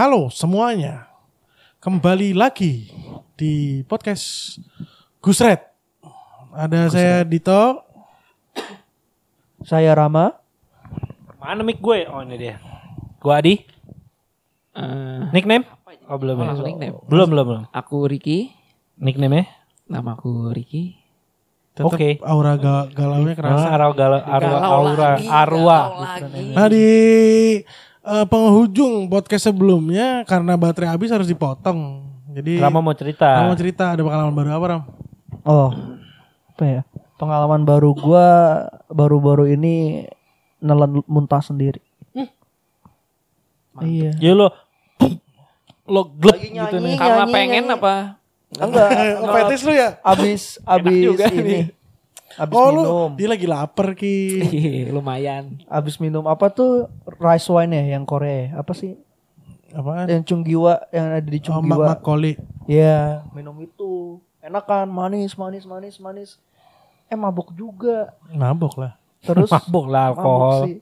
Halo semuanya, kembali lagi di podcast Gusret. Ada saya Dito. Saya Rama. Mana mic gue? Oh ini dia. Gue Adi. Eh, Nickname? Oh belum ya? langsung nickname. Belum belum belum. Aku Riki, Nickname-nya? nama aku Riki. Tetap Oke. aura ga- Ah, kerasa. Arwah gala, arwah Galau aura lagi, arwah. galau lagi. Nah di eh, penghujung podcast sebelumnya karena baterai habis harus dipotong. Jadi Rama mau cerita. Rama mau cerita ada pengalaman baru apa Ram? Oh, apa ya? Pengalaman baru gua baru-baru ini nelan muntah sendiri. Iya. Ya lo lo glep Lagi gitu nyanyi. nih. Karena nyanyi, pengen nyanyi. apa? Enggak. Oh, fetis lu ya? Abis abis ini. nih. Abis Oh lu minum. dia lagi lapar ki. Lumayan. Abis minum apa tuh rice wine ya yang Korea? Apa sih? Apaan? Yang Chunggiwa yang ada di Oh, mak Chunggiwa. makoli. Iya, minum itu. Enak kan, manis, manis, manis, manis. Eh mabuk juga. Mabok lah. Terus Mabuk lah alkohol. sih.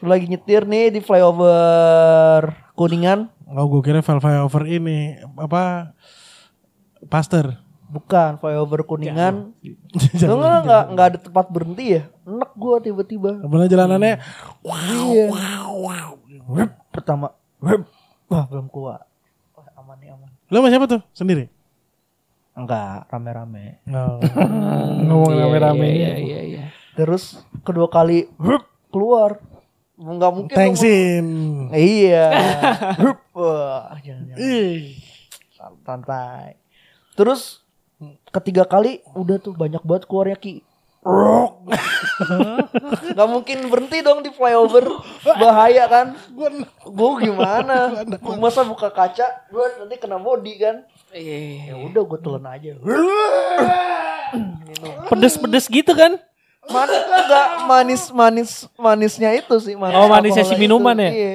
Lagi nyetir nih di flyover Kuningan. Oh gue kira flyover ini apa? Pastor. Bukan flyover Kuningan. Jangan, Lu nggak nggak nggak ada tempat berhenti ya? Enak gua tiba-tiba. Mana jalanannya? Iya. Pertama, wah belum kuat. Wah, aman nih aman. Lu sama siapa tuh? Sendiri? Enggak, rame-rame. Oh. Ngomong Iya, rame-rame. Iya, iya, iya. Terus kedua kali hup, keluar. Enggak mungkin. Thanksin. Iya. Hup, wah, jangan, jangan. Ih. santai. Terus ketiga kali udah tuh banyak banget keluarnya ki. Gak mungkin berhenti dong di flyover bahaya kan? Gue gimana? Gua masa buka kaca, gue nanti kena body kan? Iya. Ya udah gue telan aja. Pedes-pedes gitu kan? Mana enggak manis manis manisnya itu sih manis Oh, manisnya si minuman itu. ya? Iya.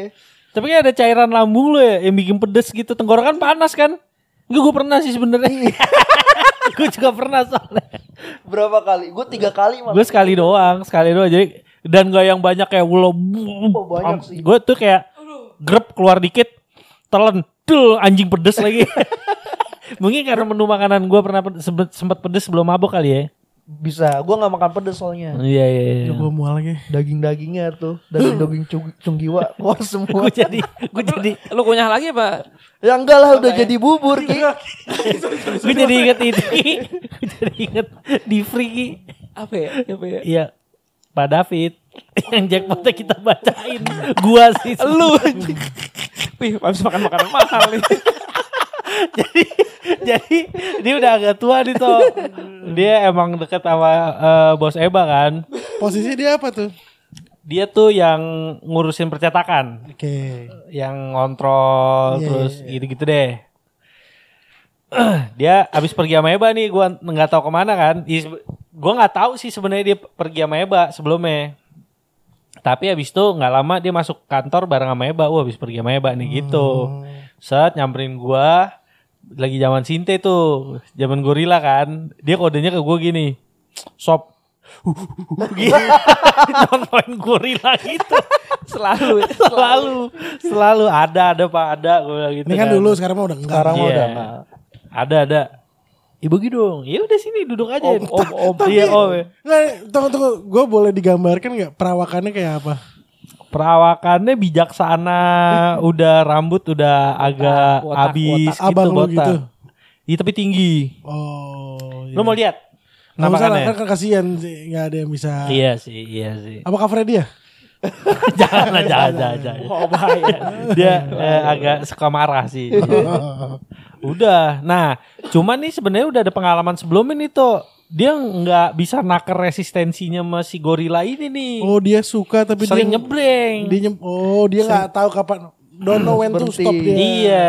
Tapi kan ada cairan lambung lo ya yang bikin pedes gitu. Tenggorokan panas kan? Enggak gue pernah sih sebenarnya. gue juga pernah soalnya. Berapa kali? Gue tiga kali malah. Gue sekali doang, sekali doang. Jadi dan gak yang banyak kayak wulo. Oh, banyak sih. Gue tuh kayak grep keluar dikit, telan, tuh anjing pedes lagi. Mungkin karena menu makanan gue pernah sempet pedes sebelum mabok kali ya. Bisa. Gue nggak makan pedes soalnya. Iya iya. iya. gue mual lagi. Daging-dagingnya tuh, daging-daging cung- cunggiwa keluar semua. Gue jadi, gue jadi, Lu kunyah lagi apa? Ya enggak lah udah jadi bubur Ki. gue jadi inget itu. gue jadi inget di free. Apa ya? Apa ya? Iya. Pak David yang jackpotnya kita bacain gua sih lu Wih, habis makan makanan mahal nih. jadi jadi dia udah agak tua nih toh. Dia emang deket sama eh, bos Eba kan? Posisi dia apa tuh? dia tuh yang ngurusin percetakan. Oke. yang ngontrol Iya, terus iya, iya. gitu-gitu deh. Dia abis pergi sama Eba nih gua nggak tahu ke mana kan. Gua nggak tahu sih sebenarnya dia pergi sama Eba sebelumnya. Tapi abis itu nggak lama dia masuk kantor bareng sama Eba. Wah abis pergi sama Eba nih gitu. Set nyamperin gua lagi zaman Sinte tuh zaman gorila kan dia kodenya ke gua gini sob gitu nontonin gorila gitu Selalu. selalu selalu ada ada pak ada gue bilang gitu Ini kan dulu sekarang mah udah enggak. Sekarang mah Iya. udah enggak. ada ada ibu gitu dong ya udah sini duduk aja om om, Tapi, iya om. Nggak, tunggu tunggu. Gue boleh digambarkan nggak perawakannya kayak apa? Perawakannya bijaksana udah rambut udah agak botak, habis botak. gitu Abang lu botak gitu? iya tapi tinggi Oh. lo mau lihat Nggak usah lah, kan kasihan sih nggak ada yang bisa. iya sih iya sih Apa covernya dia? jangan lah jangan jangan, jangan. Oh, bahaya. dia eh, agak suka marah sih Udah. Nah, cuman nih sebenarnya udah ada pengalaman sebelumnya nih tuh. Dia nggak bisa naker resistensinya sama si gorila ini nih. Oh dia suka tapi Sering dia nyebreng. Dia nyem- oh dia nggak tahu kapan. Don't know when to stop dia. Iya.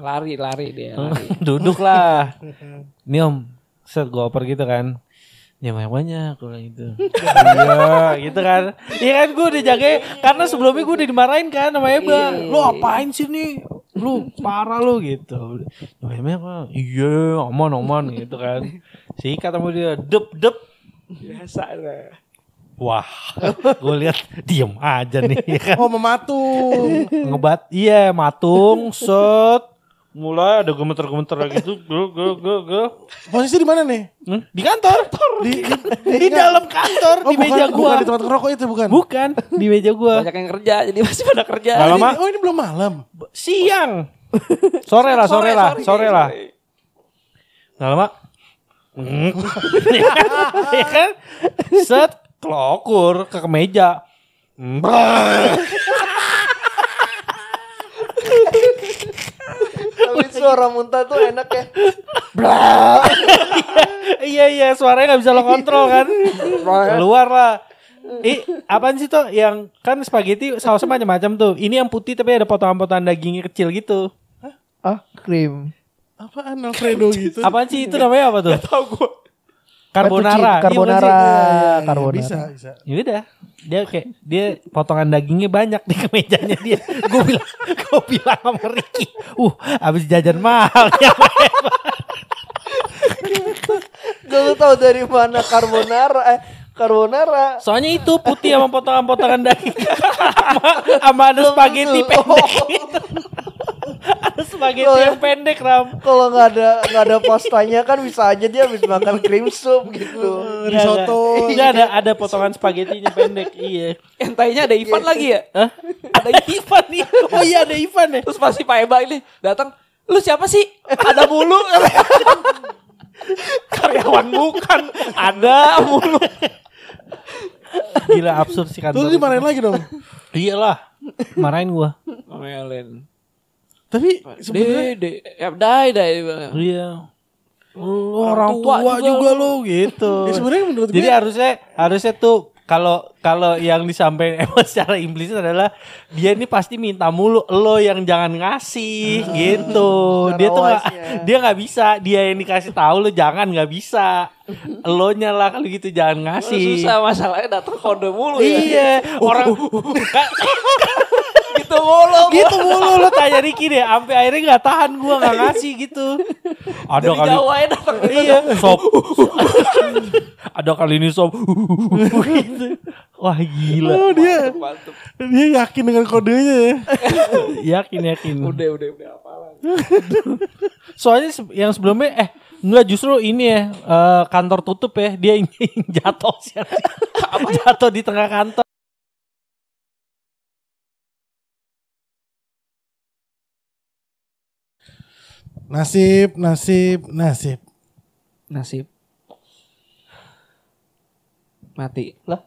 Lari, lari dia. Lari. Duduk lah. Nih om, set gue oper gitu kan. Ya banyak banyak bilang gitu. iya gitu kan. Iya kan gue udah jaga karena sebelumnya gue udah dimarahin kan sama Eba. Lu apain sih nih? Lu parah lu gitu. Ya banyak banyak. Iya aman aman gitu kan. Sikat sama dia dep dep. Biasa lah. Wah, gue lihat diem aja nih ya kan. Oh mematung. Ngebat, iya matung, set. Mulai ada gemeter-gemeter gitu, ge, ge, ge, ge. Posisi di mana nih? Hmm, Di kantor, Di, di, di dalam kantor, Oh, di bukan, meja bukan gua. di tempat ngerokok itu bukan. Bukan, di meja gua. Banyak yang kerja jadi masih pada kerja. Gak lama, Oh ini belum malam. siang. Sore lah, sore, lah, sore, lah. Gak lama. Hmm. ya kan? Set, kelokur ke kemeja. Hmm. Tapi suara muntah tuh enak ya. iya iya suaranya nggak bisa lo kontrol kan keluar lah Eh, apaan sih tuh yang kan spaghetti sausnya macam-macam tuh. Ini yang putih tapi ada potongan-potongan dagingnya kecil gitu. Ah, krim. Apaan Alfredo gitu? Apaan sih itu namanya apa tuh? Tahu gue. Carbonara. Iya, carbonara. Iya, iya, iya, Carbonara. Bisa, bisa. Ya udah, dia kayak dia potongan dagingnya banyak di kemejanya dia. Gue bilang, gue bilang sama Ricky, uh, abis jajan mahal ya. Gak lu tau dari mana carbonara eh carbonara. Soalnya itu putih sama potongan-potongan daging, sama, sama ada spaghetti pendek gitu. Ada spaghetti ya. yang pendek ram. Kalau nggak ada nggak ada pastanya kan bisa aja dia habis makan cream soup gitu. Risotto. Enggak ada ada potongan spagettinya pendek. Iya. Yang tanya ada Ivan lagi ya. Hah? Ada Ivan nih. Oh iya ada Ivan ya. Terus pasti Pak Eba ini datang. Lu siapa sih? Ada mulu. Karyawan bukan. Ada mulu. Gila absurd sih kantor. Terus dimarahin lagi dong. Iyalah. Marahin gua. Ngomelin. Tapi sebenarnya Dede. Ya dai dai. Iya. Lu orang tua tua, juga juga, lo gitu. ya sebenarnya menurut Jadi gue harusnya harusnya tuh kalau kalau yang disampaikan emang secara implisit adalah dia ini pasti minta mulu lo yang jangan ngasih gitu. Dia tuh wise-nya. dia nggak bisa. Dia yang dikasih tahu lo jangan nggak bisa. Lo lah kalau gitu jangan ngasih. Susah masalahnya datang kode mulu ya. iya. Orang Gitu mulu. gitu mulu lo tanya Ricky deh sampai akhirnya nggak tahan gua nggak ngasih gitu ada Dari kali ya datang. iya sob ada kali ini sob gitu. wah gila oh, dia Mantep. dia yakin dengan kodenya ya. yakin yakin Udah udah udah apalan. soalnya yang sebelumnya eh enggak justru ini ya eh, kantor tutup ya dia ini jatuh sih jatuh di tengah kantor Nasib, nasib, nasib. Nasib. Mati. Lah,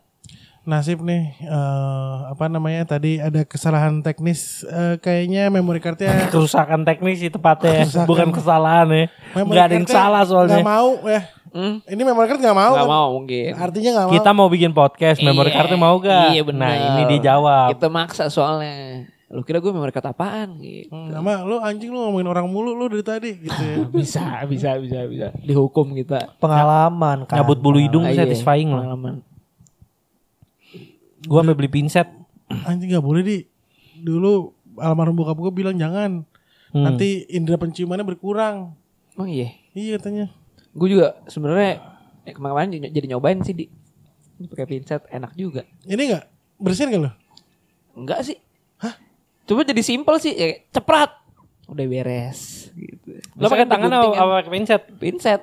Nasib nih eh, apa namanya tadi ada kesalahan teknis eh, kayaknya memory cardnya kerusakan teknis sih tepatnya Kerusakan. bukan kesalahan ya memory nggak ada yang salah soalnya nggak mau ya Hmm? ini memory card nggak mau Gak kan? mau mungkin. artinya nggak mau kita mau bikin podcast memory Iya, cardnya mau gak iya bener. nah ini dia jawab Kita maksa soalnya. Lu kira gue memori kata apaan gitu. Hmm, nama lu anjing lu ngomongin orang mulu lu dari tadi gitu ya. Bisa, bisa, bisa, bisa. Dihukum kita. pengalaman kan. nyabut bulu hidung Ah, iya. satisfying loh Pengalaman. gua sampai beli pinset anjing nggak boleh di dulu almarhum bokap gue bilang jangan Hmm. nanti indera penciumannya berkurang Emang iya. iya katanya Gue juga sebenarnya eh, kemarin jadi nyobain sih di pakai pinset enak juga. ini nggak bersihin gak lu Enggak sih. Coba jadi simpel sih, ya, ceprat. Udah beres gitu. lo pakai tangan apa apa pakai pinset pinset?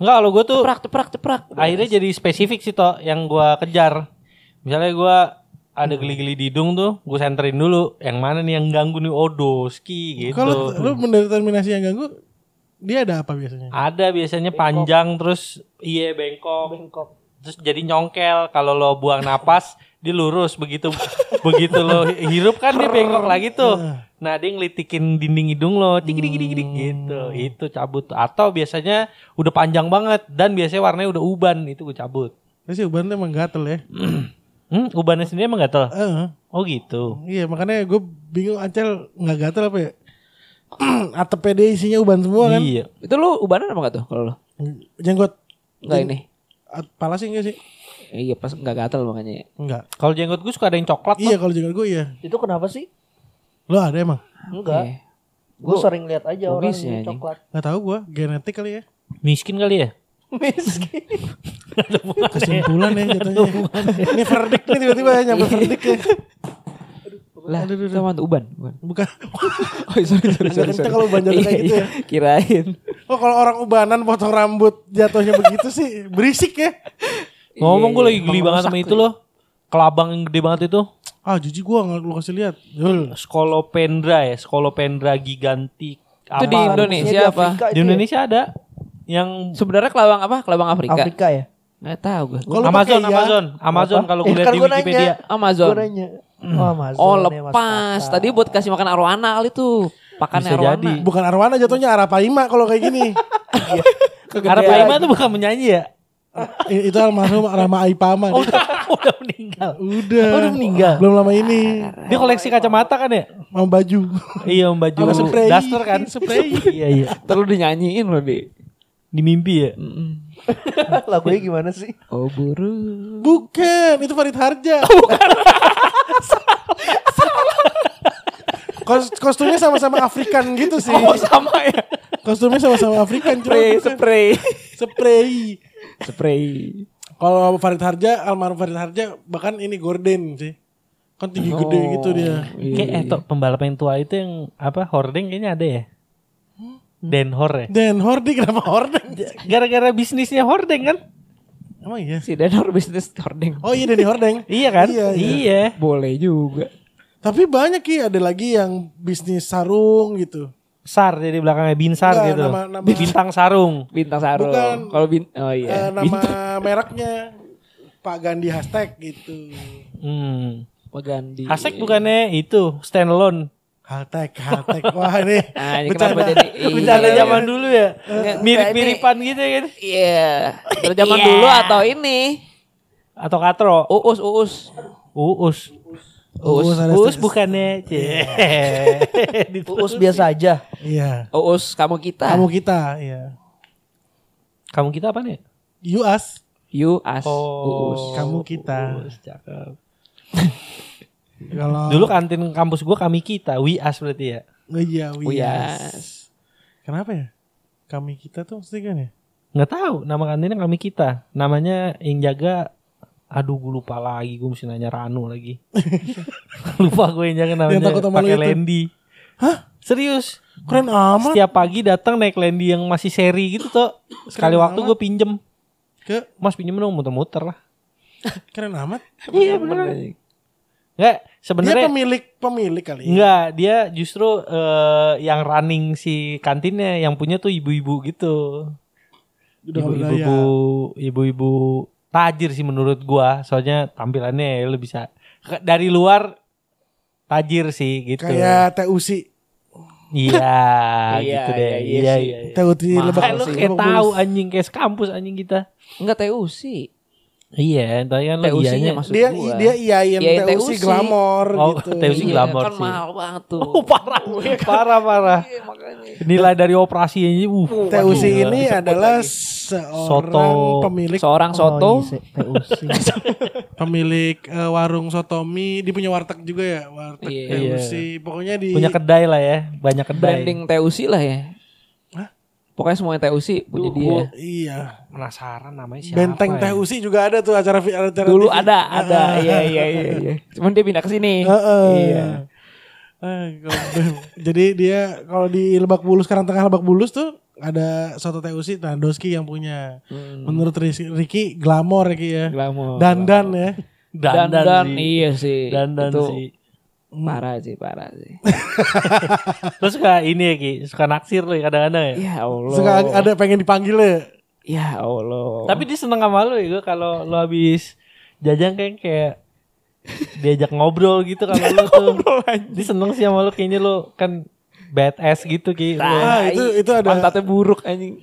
Enggak kalau gue tuh Ceprak, ceprak, ceprak. akhirnya jadi spesifik sih toh yang gua kejar. Misalnya gua ada geli-geli di hidung tuh, gue senterin dulu yang mana nih yang ganggu nih odoski gitu. kalau lu mendeterminasi yang ganggu dia ada apa biasanya ada biasanya panjang terus iya bengkok. Terus jadi nyongkel kalau lo buang napas dia lurus begitu begitu lo hirup kan dia bengkok lagi tuh. Nah dia ngelitikin dinding hidung lo dik dik dik dik gitu. Itu cabut. Atau biasanya udah panjang banget dan biasanya warnanya udah uban itu gue cabut. Sih uban tuh emang gatel ya Hmm, ubannya sendiri emang gatel? Eh, Oh gitu. iya makanya gue bingung Acel nggak gatel apa ya atapnya dia isinya uban semua kan Iya. Itu lu ubanan apa enggak tuh kalau lu? jenggot Enggak ini. pala sih enggak sih Iya pas enggak gatal makanya. enggak Kalau jenggot gue suka ada yang coklat iya kalau jenggot gue iya Itu kenapa sih? lo ada emang Enggak. Oke. Gue sering lihat aja orang yang coklat. nggak tahu gue genetik kali ya Miskin kali ya? Miskin. Kesimpulan ya jatuhnya. Ini verdict nih tiba-tiba ya nyampe verdict ya. Lah, itu mantu uban. Bukan. Bukan. Oh, sorry, sorry, sorry. Sorry. kalau uban jatuh kayak Iya, gitu iya. Kirain. Oh kalau orang ubanan potong rambut jatuhnya begitu sih berisik ya. Ngomong gue Iya, lagi iya. geli banget sama itu loh. Kelabang yang gede banget itu. Ah jijik gua nggak lu kasih lihat. Yul. Skolopendra ya, Skolopendra gigantik. Itu di? Indonesia apa? Di itu ya? Indonesia ada yang Sebenarnya kelabang apa? Kelabang Afrika. Afrika ya? Nggak tahu gue. Kalau Amazon, ya. Amazon, Amazon Apa? kalau Eh, gue lihat kan di nanya. Wikipedia. Amazon. Nanya. Oh, Amazon. Oh ya, lepas. Tadi buat kasih makan arwana kali tuh. Pakan Bisa arwana. jadi. Bukan Arwana jatuhnya Arapaima kalau kayak gini. Arapaima tuh bukan menyanyi ya? Itu almarhum Rama Aipama. Oh, dia. udah meninggal. Udah. Oh, udah meninggal. Belum lama ini. Dia koleksi kacamata kan ya? Mau baju. Iya, om baju Sama spray. daster kan? Spray. iya, iya. Terus dinyanyiin loh di. Di mimpi ya? Lagunya gimana sih? Oh buru. Bukan, itu Farid Harja. Kos- kostumnya sama-sama Afrikan gitu sih. Oh sama ya. Kostumnya sama-sama Afrikan cuma Spray, bukan. spray. Spray. Spray. Kalau Farid Harja, almarhum Farid Harja bahkan ini gorden sih. Kan tinggi gede gitu dia. Kayak eh, tuh, pembalap yang tua itu yang apa? Hordeng kayaknya ada ya? Den Hor ya? Dan Hordi kenapa Hordeng? Gara-gara bisnisnya Hordeng kan? Emang iya? Si Danor bisnis hordeng. Oh iya Denny Hordeng. Iya kan? Iya, iya. iya. Boleh juga. Tapi banyak ya ada lagi yang bisnis sarung gitu. Sar jadi belakangnya Binsar Enggak, gitu. nama- nama- Bintang sarung. Bintang sarung. Bukan. Kalau bin oh Eh, iya. nama Bintang mereknya Pak Gandhi hashtag gitu. Hmm. Pagandi. Hashtag bukannya itu standalone. Hashtag, hashtag. Wah ini Ah, ini bercanda. kenapa jadi iya. Bercanda zaman dulu ya. Nggak, Mirip-miripan gitu ya kan. Iya. Dari zaman Iya. dulu atau ini? Atau katro. Uus, uus. Uus. Uus, Uus bukannya. Uus biasa aja. Iya. Uus kamu kita. Kamu kita, iya. Kamu kita apa nih? You us, You as Oh. uus. kamu kita. Uus, cakep. Kalau Dulu kantin kampus gua kami kita, we us berarti ya. Oh iya, we We us. us. Kenapa ya? Kami kita tuh maksudnya kan ya? Nggak tahu nama kantinnya kami kita. Namanya yang jaga Aduh gue lupa lagi Gue mesti nanya Ranu lagi Lupa gue yang jaga namanya pakai. Lendi Hah? Serius Keren amat. Setiap pagi datang naik Lendi yang masih seri gitu tuh Sekali Keren waktu gue pinjem Ke Mas pinjem dong muter-muter lah keren amat. Iya beneran Enggak Dia sebenarnya pemilik pemilik kali. Enggak dia justru eh, Yang running si kantinnya Yang punya tuh ibu-ibu gitu Ibu-ibu. Ibu-ibu tajir sih menurut gua Soalnya tampilannya ya lu bisa Dari luar Tajir sih gitu Kayak TUC. Iya Iya, gitu deh iya, iya Iya sih. iya, iya. TUC Lebak Kayak lu tahu anjing kayak kampus anjing kita. Enggak TU sih. Iya, tapi kan lo iyanya. maksud Dia gua. dia iyain Iyain TUC TUC. glamor Oh, gitu. TUC Iya, glamor kan sih. mahal banget tuh. Oh, parah, parah, parah. Iya, makanya. Nilai dari operasi ini, uh. TUC waduh, ini adalah Soto. seorang pemilik Seorang soto. Oh, iya, TUC. pemilik eh, warung sotomi, dia punya warteg juga ya, warteg Iya. TUC. Pokoknya di punya kedai lah ya, banyak kedai. branding TUC lah ya. Pokoknya semuanya TUC punya Duh, dia. Iya. Penasaran namanya siapa? Benteng ya? TUC juga ada tuh acara acara Dulu TV. ada, ada. Iya, iya, iya, iya. Cuman dia pindah ke sini. Heeh. Iya. Eh, Jadi dia kalau di Lebak Bulus sekarang tengah Lebak Bulus tuh ada soto TUC nah Doski yang punya. Hmm. Menurut Ricky glamor Ricky ya. Glamor. Dandan ya. dan, Dandan, dan, sih. iya sih. Dandan Itu sih. Parah sih, parah sih. Lo suka ini ya Ki, suka naksir lo ya kadang-kadang ya. ya Allah. Suka ada pengen dipanggil ya. Ya Allah. Tapi dia seneng sama lo ya gue kalau lo habis jajan kayak kayak diajak ngobrol gitu kalau lo tuh. Dia seneng sih sama lo kayaknya lo kan badass gitu Ki. Lo. Ah, itu- itu ada- pantatnya buruk anjing.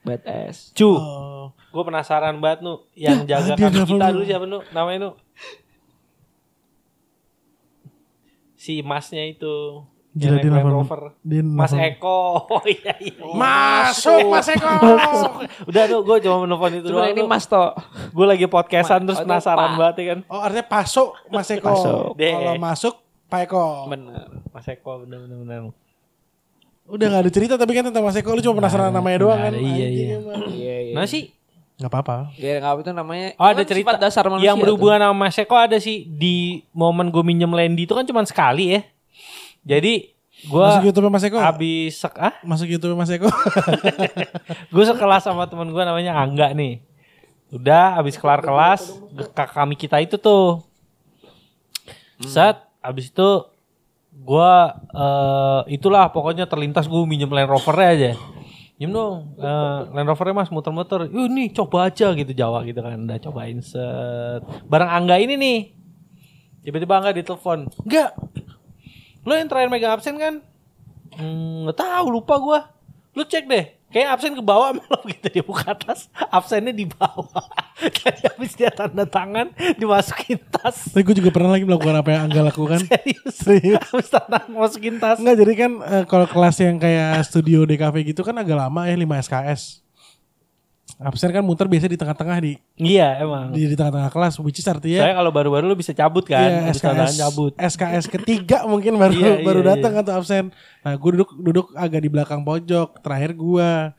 Bad ass. Cu, Oh. gue penasaran banget nu yang jaga kami nelfon kita dulu. dulu siapa nu namanya nu si masnya itu Gila, naik Land. Rover Mas. Eko oh iya iya Masuk Mas Eko. udah nu gue cuma menelpon itu Cuma doang ini. Mas To. gue lagi podcastan Ma- terus oh, penasaran banget ya kan Oh artinya pasuk Mas Eko. Kalau masuk Pak Eko. Bener. Mas Eko bener bener bener Udah gak ada cerita tapi kan tentang Mas Eko lu cuma penasaran namanya doang kan. ada, iya, iya. Iya, iya. nah sih Nggak apa-apa. Gaya ngapa itu namanya? Oh ada kan cerita sifat dasar manusia. yang berhubungan sama Mas Eko ada sih di momen gue minjem Landy itu kan cuma sekali ya. Jadi gue Masuk YouTube Mas Eko. habis sek ah Masuk YouTube Mas Eko. gue sekelas sama teman gue namanya Angga nih. Udah habis kelar kelas kakak kami kita itu tuh. Set habis itu gue eh itulah pokoknya terlintas gue minjem Land Rovernya aja. Minjem dong eh, Land Rovernya mas muter-muter. Yuk nih coba aja gitu Jawa gitu kan. Udah cobain set. Barang Angga ini nih. Tiba-tiba Angga ditelepon. Enggak. Lo yang terakhir megang absen kan? Hmm, nggak tahu lupa gua. Lu cek deh. Kayak absen ke bawah malah gitu dia buka tas, absennya di bawah. Jadi habis dia tanda tangan dimasukin tas. Tapi gue juga pernah lagi melakukan apa yang Angga lakukan. Serius. Serius. Habis tanda masukin tas. Enggak jadi kan eh, kalau kelas yang kayak studio DKV gitu kan agak lama ya 5 SKS. Absen kan muter biasa di tengah-tengah di Iya emang. di, di tengah-tengah kelas which is artinya Saya kalau baru-baru lu bisa cabut kan, Iya, SKS cabut. SKS ketiga mungkin baru Iya, baru iya, datang atau absen. Nah, gue duduk duduk agak di belakang pojok, terakhir gua.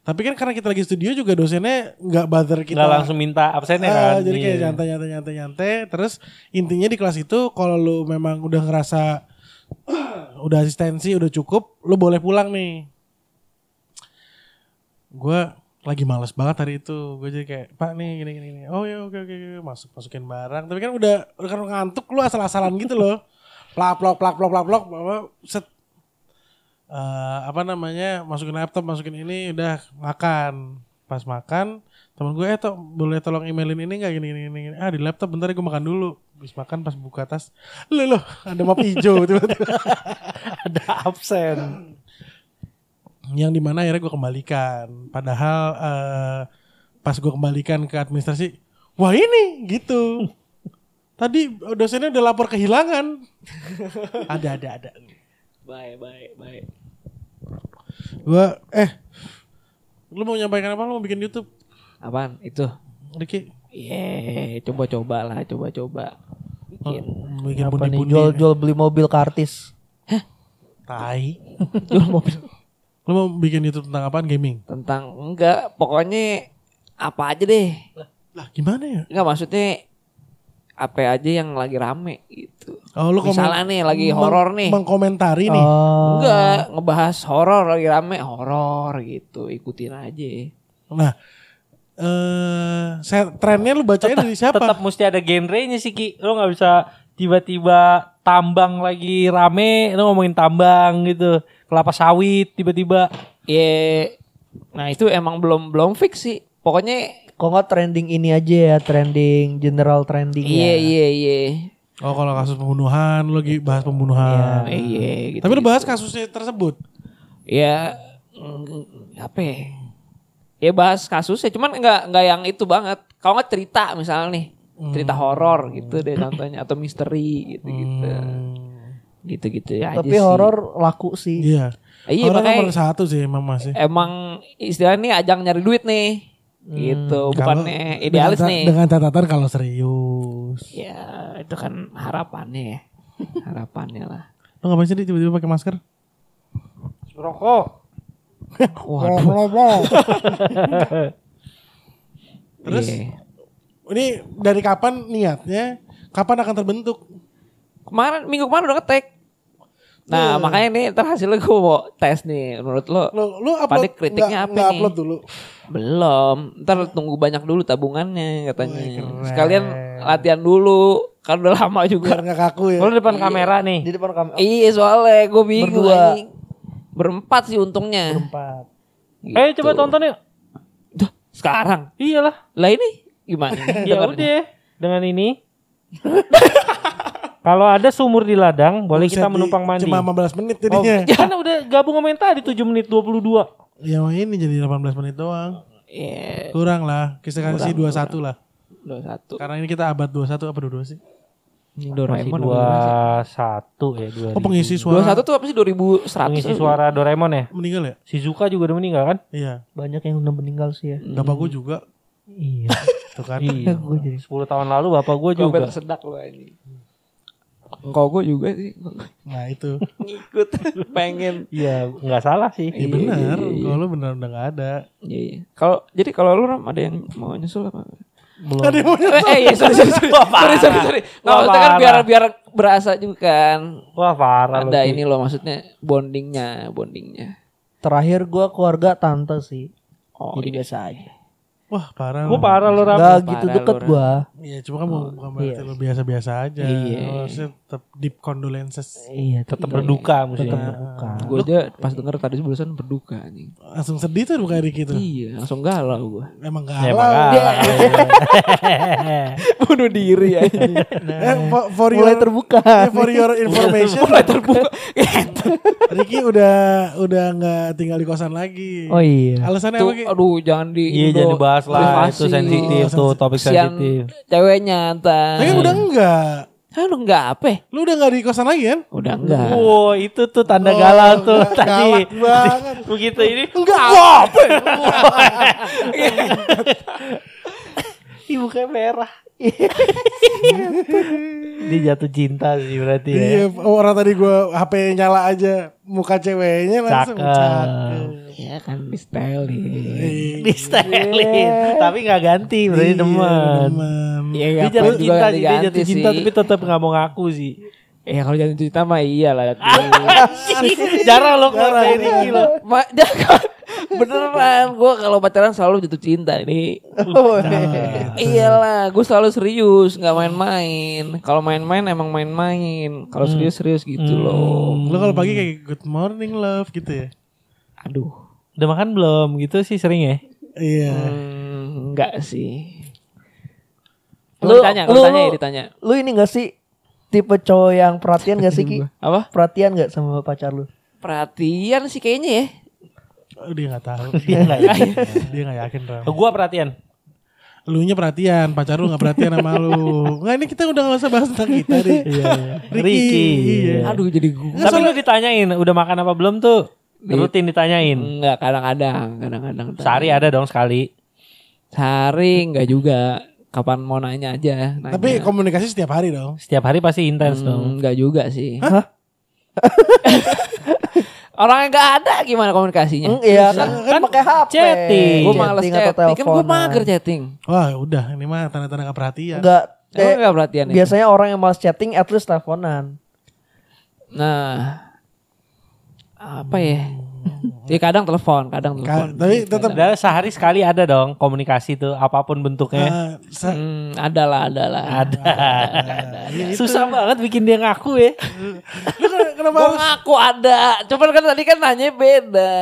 Tapi kan karena kita lagi studio juga dosennya nggak bother kita. Nggak langsung minta absennya Ah, kan. jadi kayak Iya. nyantai nyantai nyantai nyantai. Terus intinya di kelas itu kalau lu memang udah ngerasa udah asistensi udah cukup, lu boleh pulang nih. Gue lagi males banget hari itu. Gue jadi kayak Pak nih gini gini. gini. Oh ya oke oke masuk masukin barang. Tapi kan udah udah kan ngantuk lu asal-asalan gitu loh. Plak plak plak plak plak plak. Set eh, apa namanya masukin laptop masukin ini udah makan pas makan temen gue eh to, boleh tolong emailin ini nggak gini, gini gini ah di laptop bentar ya gue makan dulu habis makan pas buka tas loh loh ada map hijau tiba-tiba Ada absen. Yang di mana akhirnya gue kembalikan padahal eh, pas gue kembalikan ke administrasi wah ini gitu tadi dosennya udah lapor kehilangan ada ada ada Baik, baik, baik. gue eh lu mau nyampaikan apa lu mau bikin YouTube Apaan? Itu. Ricky Iya, coba-coba lah, coba-coba. Bikin. Oh, bikin Apa nih bundi-bundi jual-jual beli mobil ke artis. tai Jual mobil. Lu mau bikin YouTube tentang apaan gaming Tentang enggak, pokoknya apa aja deh. lah gimana ya Enggak maksudnya apa aja yang lagi rame gitu. oh lu komen- Misalnya nih lagi horor nih. mengkomentari nih Oh. Enggak, ngebahas horor lagi rame horor gitu, ikutin aja. nah eh saya trennya lu bacanya dari siapa Tetap mesti ada genrenya sih Ki. Lu nggak bisa tiba-tiba tambang lagi rame, lu ngomongin tambang gitu. Kelapa sawit tiba-tiba. Ya, nah itu emang belum belum fix sih. Pokoknya Kok nggak trending ini aja ya, trending general trending iya ya. iya iya. oh kalau kasus pembunuhan lu lagi bahas pembunuhan Iya gitu. tapi lu bahas kasusnya tersebut ya apa ya? Ya bahas kasusnya cuman enggak enggak yang itu banget. Kalau nggak cerita misalnya nih, cerita horor gitu deh contohnya atau misteri gitu-gitu. Gitu-gitu ya aja Tapi sih. horor laku sih. iya Iya, makanya- nomor satu sih emang masih Emang istilahnya ajang nyari duit nih. Gitu, bukannya idealis dengan, nih. dengan catatan kalau serius Ya, itu kan harapannya ya. Harapannya lah. lu ngapain sih tiba-tiba pakai masker Rokok. Waduh. Terus? Iya. Ini dari kapan niatnya kapan akan terbentuk Kemarin minggu kemarin udah ngetek. Nah, makanya nih ntar hasilnya gue mau tes nih. Menurut lo lu lu upload Pada kritiknya nggak- apa nggak nih? upload dulu belum. Ntar tunggu banyak dulu tabungannya katanya. Keren. Sekalian latihan dulu. Kan udah lama juga. biar nggak kaku ya Lu depan kamera nih. Di depan kamera iya soalnya gue bingung. Berdua. Berempat sih untungnya. empat. Gitu. Eh coba tonton yuk. Duh, sekarang. Iyalah. Lah ini gimana? Ya udah dengan ini. Kalau ada sumur di ladang, boleh Buset, kita di- menumpang mandi. cuma 15 menit Oh, jadinya kan udah gabung sama yang tadi 7 menit 22. ya ini jadi 18 menit doang Iya, kurang lah kita kasih 21 lah dua satu. karena ini kita abad 21 apa 22 sih Ini Doraemon. Dua satu ya dua. oh pengisi suara satu tuh apa sih 2100? Pengisi suara Doraemon ya. meninggal ya Shizuka juga udah meninggal kan? iya Banyak yang udah meninggal sih ya. bapak gue juga Iya. tuh kan Iya. Gue jadi 10 tahun lalu bapak gue Gue juga. tersedak lu ini. Engkau gue juga sih Nah itu. ngikut pengen. Iya, nggak salah sih. Iya benar. Kalau lu benar udah nggak ada. Iya, iya. Kalau jadi kalau lu Ram, ada yang mau nyusul apa? Belum. Ada yang mau Eh, eh iya, sorry, sorry, sorry. sorry, sorry, sorry. Nggak, Wah, maksudnya kan biar biar berasa juga kan. Wah parah lu, Ada ini loh maksudnya bondingnya, bondingnya. Terakhir gua keluarga tante sih. Oh, Jadi iya. biasa aja. Wah parah. Gue lu. parah lu Ram. Gak parah gitu deket gua. Iya cuma kan bukan bukan berarti Iya. lu biasa-biasa aja. Iya. Harusnya tetap deep condolences. Iya, Tetap berduka mesti. tetap berduka. Gue aja pas denger tadi barusan berduka nih. Langsung sedih tuh bukan Ricky tuh. Iya, langsung galau gue. Emang Ya, galau. makanya. Bunuh diri ya. eh, for, for your, Mulai terbuka. eh, for your information. Mulai terbuka. Ricky udah udah nggak tinggal di kosan lagi. Oh iya. Alasannya Tuh, apa aduh jangan di Iya jangan dibahas lah itu sensitif Oh, tuh topik sensitif. Ceweknya entar. Tapi udah enggak. Ah, lu enggak apa? Lu udah enggak di kosan lagi kan? Udah enggak. Wow itu tuh tanda Oh, galau tuh ga- tadi. galak banget. Begitu ini. Enggak apa. Ih mukanya merah. Dia jatuh cinta sih berarti ya. Iya, orang tadi gua HP nyala aja muka ceweknya langsung Cakep. cakep. Iya kan di style Iya, Di stylin. Tapi gak ganti berarti iya, demen. demen. Iya, Dia jatuh cinta dia jatuh cinta tapi tetap gak mau ngaku sih. Ya kalau jatuh cinta mah iya lah. Jarang lo keluar dari lo. Ma, beneran gue kalau pacaran selalu jatuh cinta ini. Iyalah, gue selalu serius, nggak main-main. Kalau main-main emang main-main. Kalau serius-serius gitu loh. Lu kalau pagi kayak good morning love gitu ya. Aduh, Udah makan belum? Gitu sih sering ya. Iya. hmm, enggak sih. Lu- Lu ditanya, lu, lu- ditanya, ya, lu- ditanya. Lu ini gak sih tipe cowok yang perhatian gak sih Ki? Apa? Perhatian gak sama pacar lu? Perhatian sih kayaknya ya. Oh, dia nggak tahu. Dia nggak yakin. dia nggak yakin Ram. Gua perhatian. Lu nya perhatian, pacar lu nggak perhatian sama lu. Nggak ini kita udah nggak usah bahas tentang kita deh. Iya. Ricky. Iya. Aduh jadi gue. Tapi lu ditanyain udah makan apa belum tuh? Rutin ditanyain. Enggak, kadang-kadang, kadang-kadang. Sehari ada dong sekali. Sehari enggak juga. Kapan mau nanya aja. Nanya. Tapi komunikasi setiap hari dong. Setiap hari pasti intens Hmm, dong. enggak juga sih. Orang yang enggak ada gimana komunikasinya? Hmm, iya kan, kan pakai HP. Chatting. Gue males Chatting atau chatting. Kan gue teleponan. mager chatting. Wah udah ini mah tanda-tanda nggak perhatian. Enggak. Eh, enggak perhatian itu? biasanya orang yang malas chatting at least teleponan. Nah. Apa ya? Ya kadang telepon, kadang Ka- telepon. tapi tetap Ada sehari sekali ada dong komunikasi tuh apa pun bentuknya. sa- Hmm, ada lah, ada lah. ada. Susah banget bikin dia ngaku ya. lu kenapa Gue harus ngaku ada. Cuman kan tadi kan nanya beda.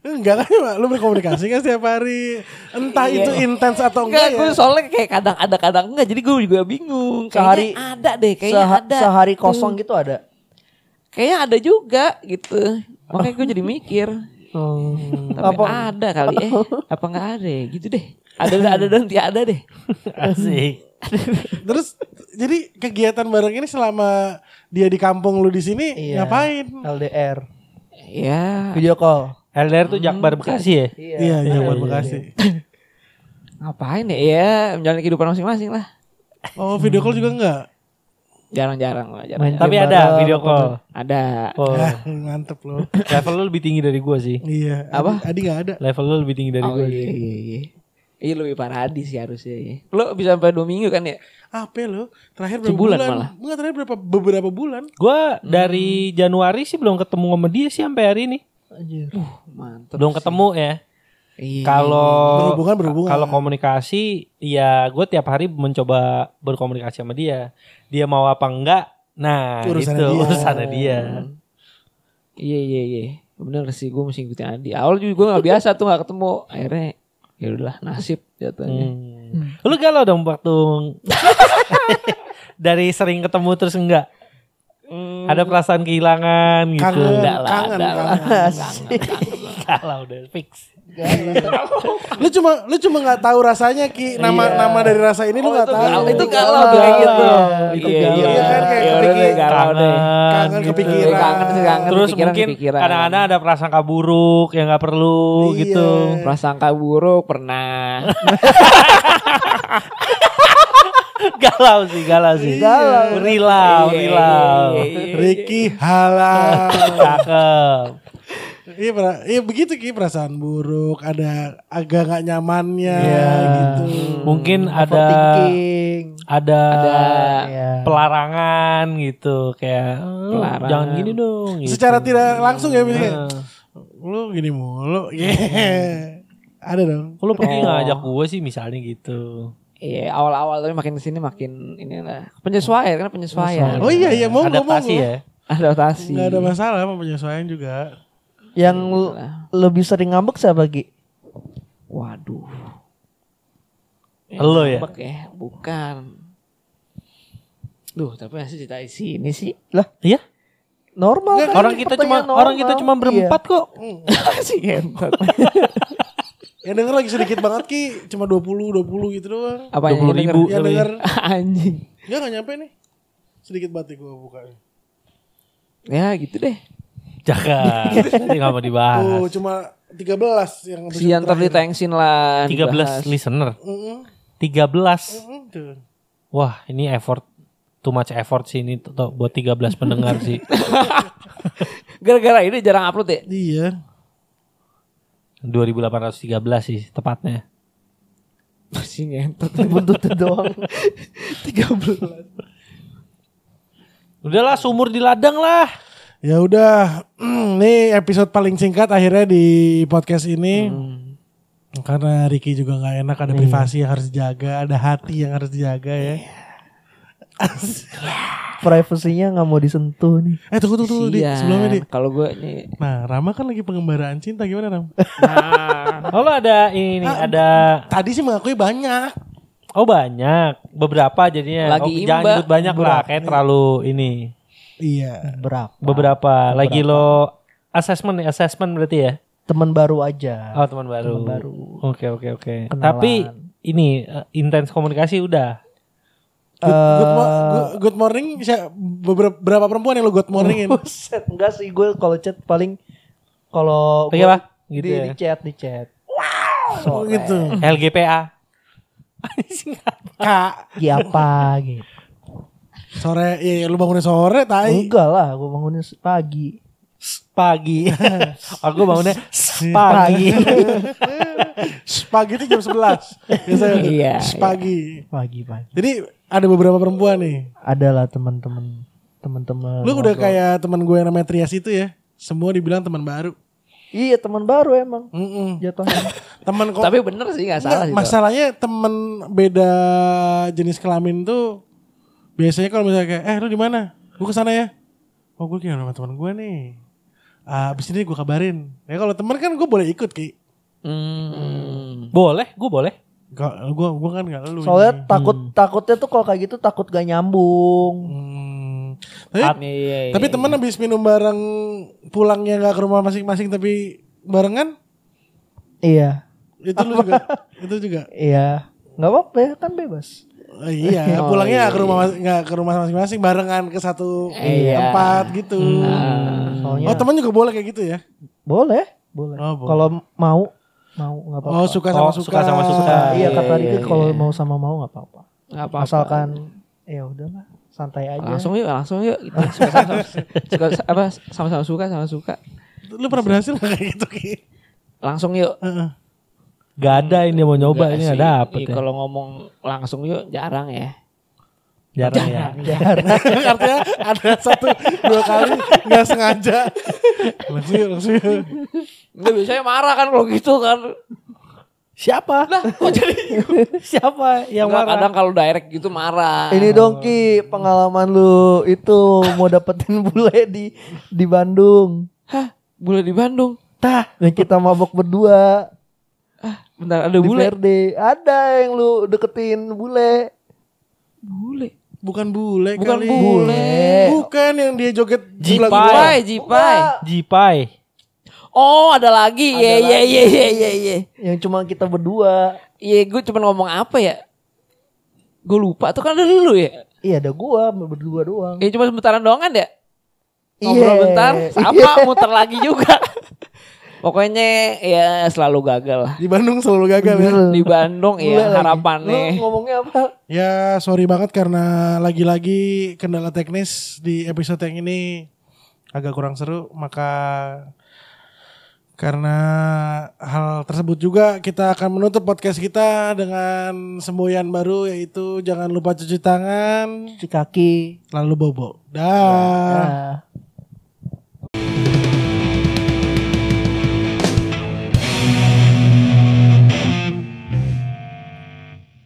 enggak kan Pak? lu berkomunikasi kan setiap hari entah itu intens atau Enggak, enggak, gue ya soalnya kayak kadang ada kadang enggak. Jadi gue juga bingung. Sehari- Kayaknya ada deh, kayaknya Seha- ada. Sehari Tuh. kosong gitu ada. Kayaknya ada juga gitu. Makanya gue jadi mikir. Hmm. Tapi Apa? ada kali eh. Apa enggak ada ya? Gitu deh. Ada ada dan tiada deh. Asik. terus jadi kegiatan bareng ini selama dia di kampung lu di sini Iya. ngapain LDR. Ya, Video call. LDR tuh Jakbar Bekasi ya. iya iya buat Bekasi ngapain ya? Ya, menjalani kehidupan masing-masing lah. oh video call juga enggak Jarang-jarang lah, jarang. Tapi ada bareng, video call. Ada. Oh, Ah, mantep lo level lu lebih tinggi dari gua sih. iya Apa? Adi, Adi gak ada Level lu lebih tinggi dari Oh gua iya, sih. iya, iya. Iya lebih parah Adi sih harusnya ya. Lo bisa sampai dua minggu kan ya? apa lo terakhir berapa Sebulan bulan malah. enggak terakhir berapa beberapa bulan Gua dari Januari sih belum ketemu sama dia sih sampai hari ini. Mantap. Belum ketemu ya. Iya. Kalau Berhubungan, berhubungan. Kalau komunikasi ya gue tiap hari mencoba berkomunikasi sama dia. Dia mau apa enggak? Nah, Urusannya itu dia. urusannya dia. Iya iya iya. Bener sih gue mesti ngikutin Adi. Awal juga gue gak biasa tuh gak ketemu. Akhirnya ya udahlah nasib jatuhnya. Hmm. Lu galau dong waktu dari sering ketemu terus enggak? Ada perasaan kehilangan gitu. kangen Enggak lah, kangen, ada lah. kangen. Galau udah fix. Lu cuma lu cuma nggak tahu rasanya ki nama nama dari rasa ini lu nggak tahu galau, itu galau tuh kayak gitu. Itu Iya, galau. iya, Iya kan, kayak iya, udah kepikir- deh, galau deh. kangen gitu. kepikiran. Kangen kangen. Terus kepikiran, mungkin kepikiran. kadang-kadang ada prasangka buruk yang nggak perlu Iya. prasangka buruk pernah. galau sih, galau sih. Galau. Rilau, rilau. Ricky halal. Cakep. Iya, pra- iya begitu ki perasaan buruk, ada agak gak nyamannya Iya. gitu. Mungkin ada Overthinking. ada, Iya. pelarangan gitu kayak "Oh, Pelarangan. jangan gini dong gitu. Secara tidak langsung ya misalnya. Heeh. Lu gini mulu. Yeah. Ada dong. Kok lu pergi Oh. ngajak gue sih misalnya gitu. Iya awal-awal tapi makin ke sini makin ini lah penyesuaian kan penyesuaian. Oh iya iya monggo Adaptasi monggo. ya. Adaptasi. Nggak ada masalah sama penyesuaian juga. Yang l- lebih sering ngambek siapa Ki? Waduh. Lo ya? Ngambek ya? Bukan. Duh, tapi masih cerita di sini sih. Lah, Iya. normal kan? Orang kita cuma Pertanyaan orang kita normal. cuma berempat kok. si. Yang denger lagi sedikit banget ki, cuma 20 20 gitu doang. Apa yang 20 denger? ribu. Yang denger Anjing. ya nggak nyampe nih. Sedikit banget gue buka. Ya gitu deh. Jangan. Ini nggak mau Tuh dibahas. cuma 13 yang Sian ntar terakhir. ditengsin lah. 13 dibahas. listener. Mm-mm. 13. Mm-mm, tuh. Wah, ini effort too much effort sih ini tuh, tuh, buat 13 pendengar sih. Gara-gara ini jarang upload ya? Iya. 2813 sih tepatnya. Si ngentot. Buntutnya doang. 13. Udahlah sumur di ladang lah. Ya udah, nih episode paling singkat akhirnya di podcast ini. Karena Ricky juga nggak enak, ada privasi yang harus dijaga, ada hati yang harus dijaga ya. Privasinya nggak mau disentuh nih. Eh tunggu tunggu tunggu di sebelumnya di. Kalau gue nih. Nah Rama kan lagi pengembaraan cinta gimana Ram? Nah, Oh lo ada ini Ah. ada Tadi sih mengakui banyak. oh banyak beberapa jadinya. Lagi oh, jangan imba. nyebut banyak lah kayak terlalu ini. Iya. Berapa? Beberapa lagi lo assessment nih assessment berarti ya. Teman baru aja. Oh teman baru. Teman baru. Oke oke oke. Kenalan. Tapi ini eh, intens komunikasi udah. Good, good, mo- Eh, good- good morning. siya- Beberapa berapa perempuan yang lo good morningin? Buset, enggak sih gue kalau chat paling kalau apa? Gitu di, ya? di chat di chat. Oh, gitu. LGPA. Kak, Gi apa gitu. Sore, iya lu bangunnya sore, tai. Enggak lah, gue bangunnya pagi. Pagi. Aku bangunnya Pagi. pagi. Pagi itu jam 11. Biasanya. Iya, Pagi. pagi pagi. Jadi ada beberapa perempuan nih. Adalah teman-teman teman-teman. Lu udah ngobrol. kayak teman gue yang namanya Trias itu ya. Semua dibilang teman baru. Iya teman baru emang Mm-mm. jatuhnya. Teman kok. tapi bener sih gak salah sih. Nggak, masalahnya temen beda jenis kelamin tuh biasanya kalau misalnya kayak eh lu di mana? Gue ke sana ya. Oh gue kayak sama teman gue nih. Ah, abis ini gue kabarin. Ya kalau temen kan gue boleh ikut ki. Hmm. boleh, gue boleh. Gak, gue gue kan gak lu. Soalnya ini. takut takutnya tuh kalau kayak gitu takut gak nyambung. Hmm. Tapi, At- Iya, iya, tapi iya. temen abis minum bareng pulangnya gak ke rumah masing-masing tapi barengan Iya, itu lu juga itu juga iya. nggak apa-apa ya kan bebas. Oh, iya Oh, pulangnya iya, nggak ke rumah mas- nggak ke rumah masing-masing barengan ke satu Iya. tempat gitu Soalnya oh teman juga boleh kayak gitu ya boleh, boleh. Oh, boleh. Kalau mau mau nggak apa-apa. oh suka sama Oh, suka suka sama suka. iya kata Iya, Rika iya, kalau iya. mau sama mau nggak apa-apa. Nggak apa-apa. Asalkan ya udahlah santai aja. langsung yuk, langsung yuk. Kita suka sama, suka apa sama-sama suka sama suka. lu pernah berhasil nggak kayak gitu Ki? Langsung yuk. Heeh. Gak ada ini mau nyoba ini dapet Ih, ya. Kalau ngomong langsung yuk jarang ya. Jarang ya. Jarang. artinya ada satu dua kali nggak sengaja langsung yuk, langsung yuk. Enggak biasanya marah kan kalau gitu kan. Siapa? Kok jadi Siapa yang Enggak, marah? kadang kalau direct gitu marah. Ini dong Ki, pengalaman lu itu mau dapetin bule di di Bandung. Hah, bule di Bandung. Tah. Yang kita mabok berdua Bentar ada di bule. Verde. Ada yang lu deketin bule. Bule. bukan bule Bukan kali bule. bukan yang dia joget Jipai. Jipai, Jipai. Jipai. Oh, ada lagi. Iya, iya, iya, iya, iya, iya. Yang cuma kita berdua. Iya, gue cuma ngomong apa ya? Gue lupa tuh kan ada dulu ya. Iya ada gua berdua doang. Ya cuma sementaran doang kan ya? Iya. Ngobrol bentar, sama Iya. muter lagi juga. Pokoknya ya selalu gagal lah. Di Bandung selalu gagal ya. Di Bandung ya lagi. harapannya. Lu ngomongnya apa? Ya sorry banget karena lagi-lagi kendala teknis di episode yang ini agak kurang seru maka karena hal tersebut juga kita akan menutup podcast kita dengan semboyan baru yaitu jangan lupa cuci tangan Cuci kaki. lalu bobo. Dah. Nah.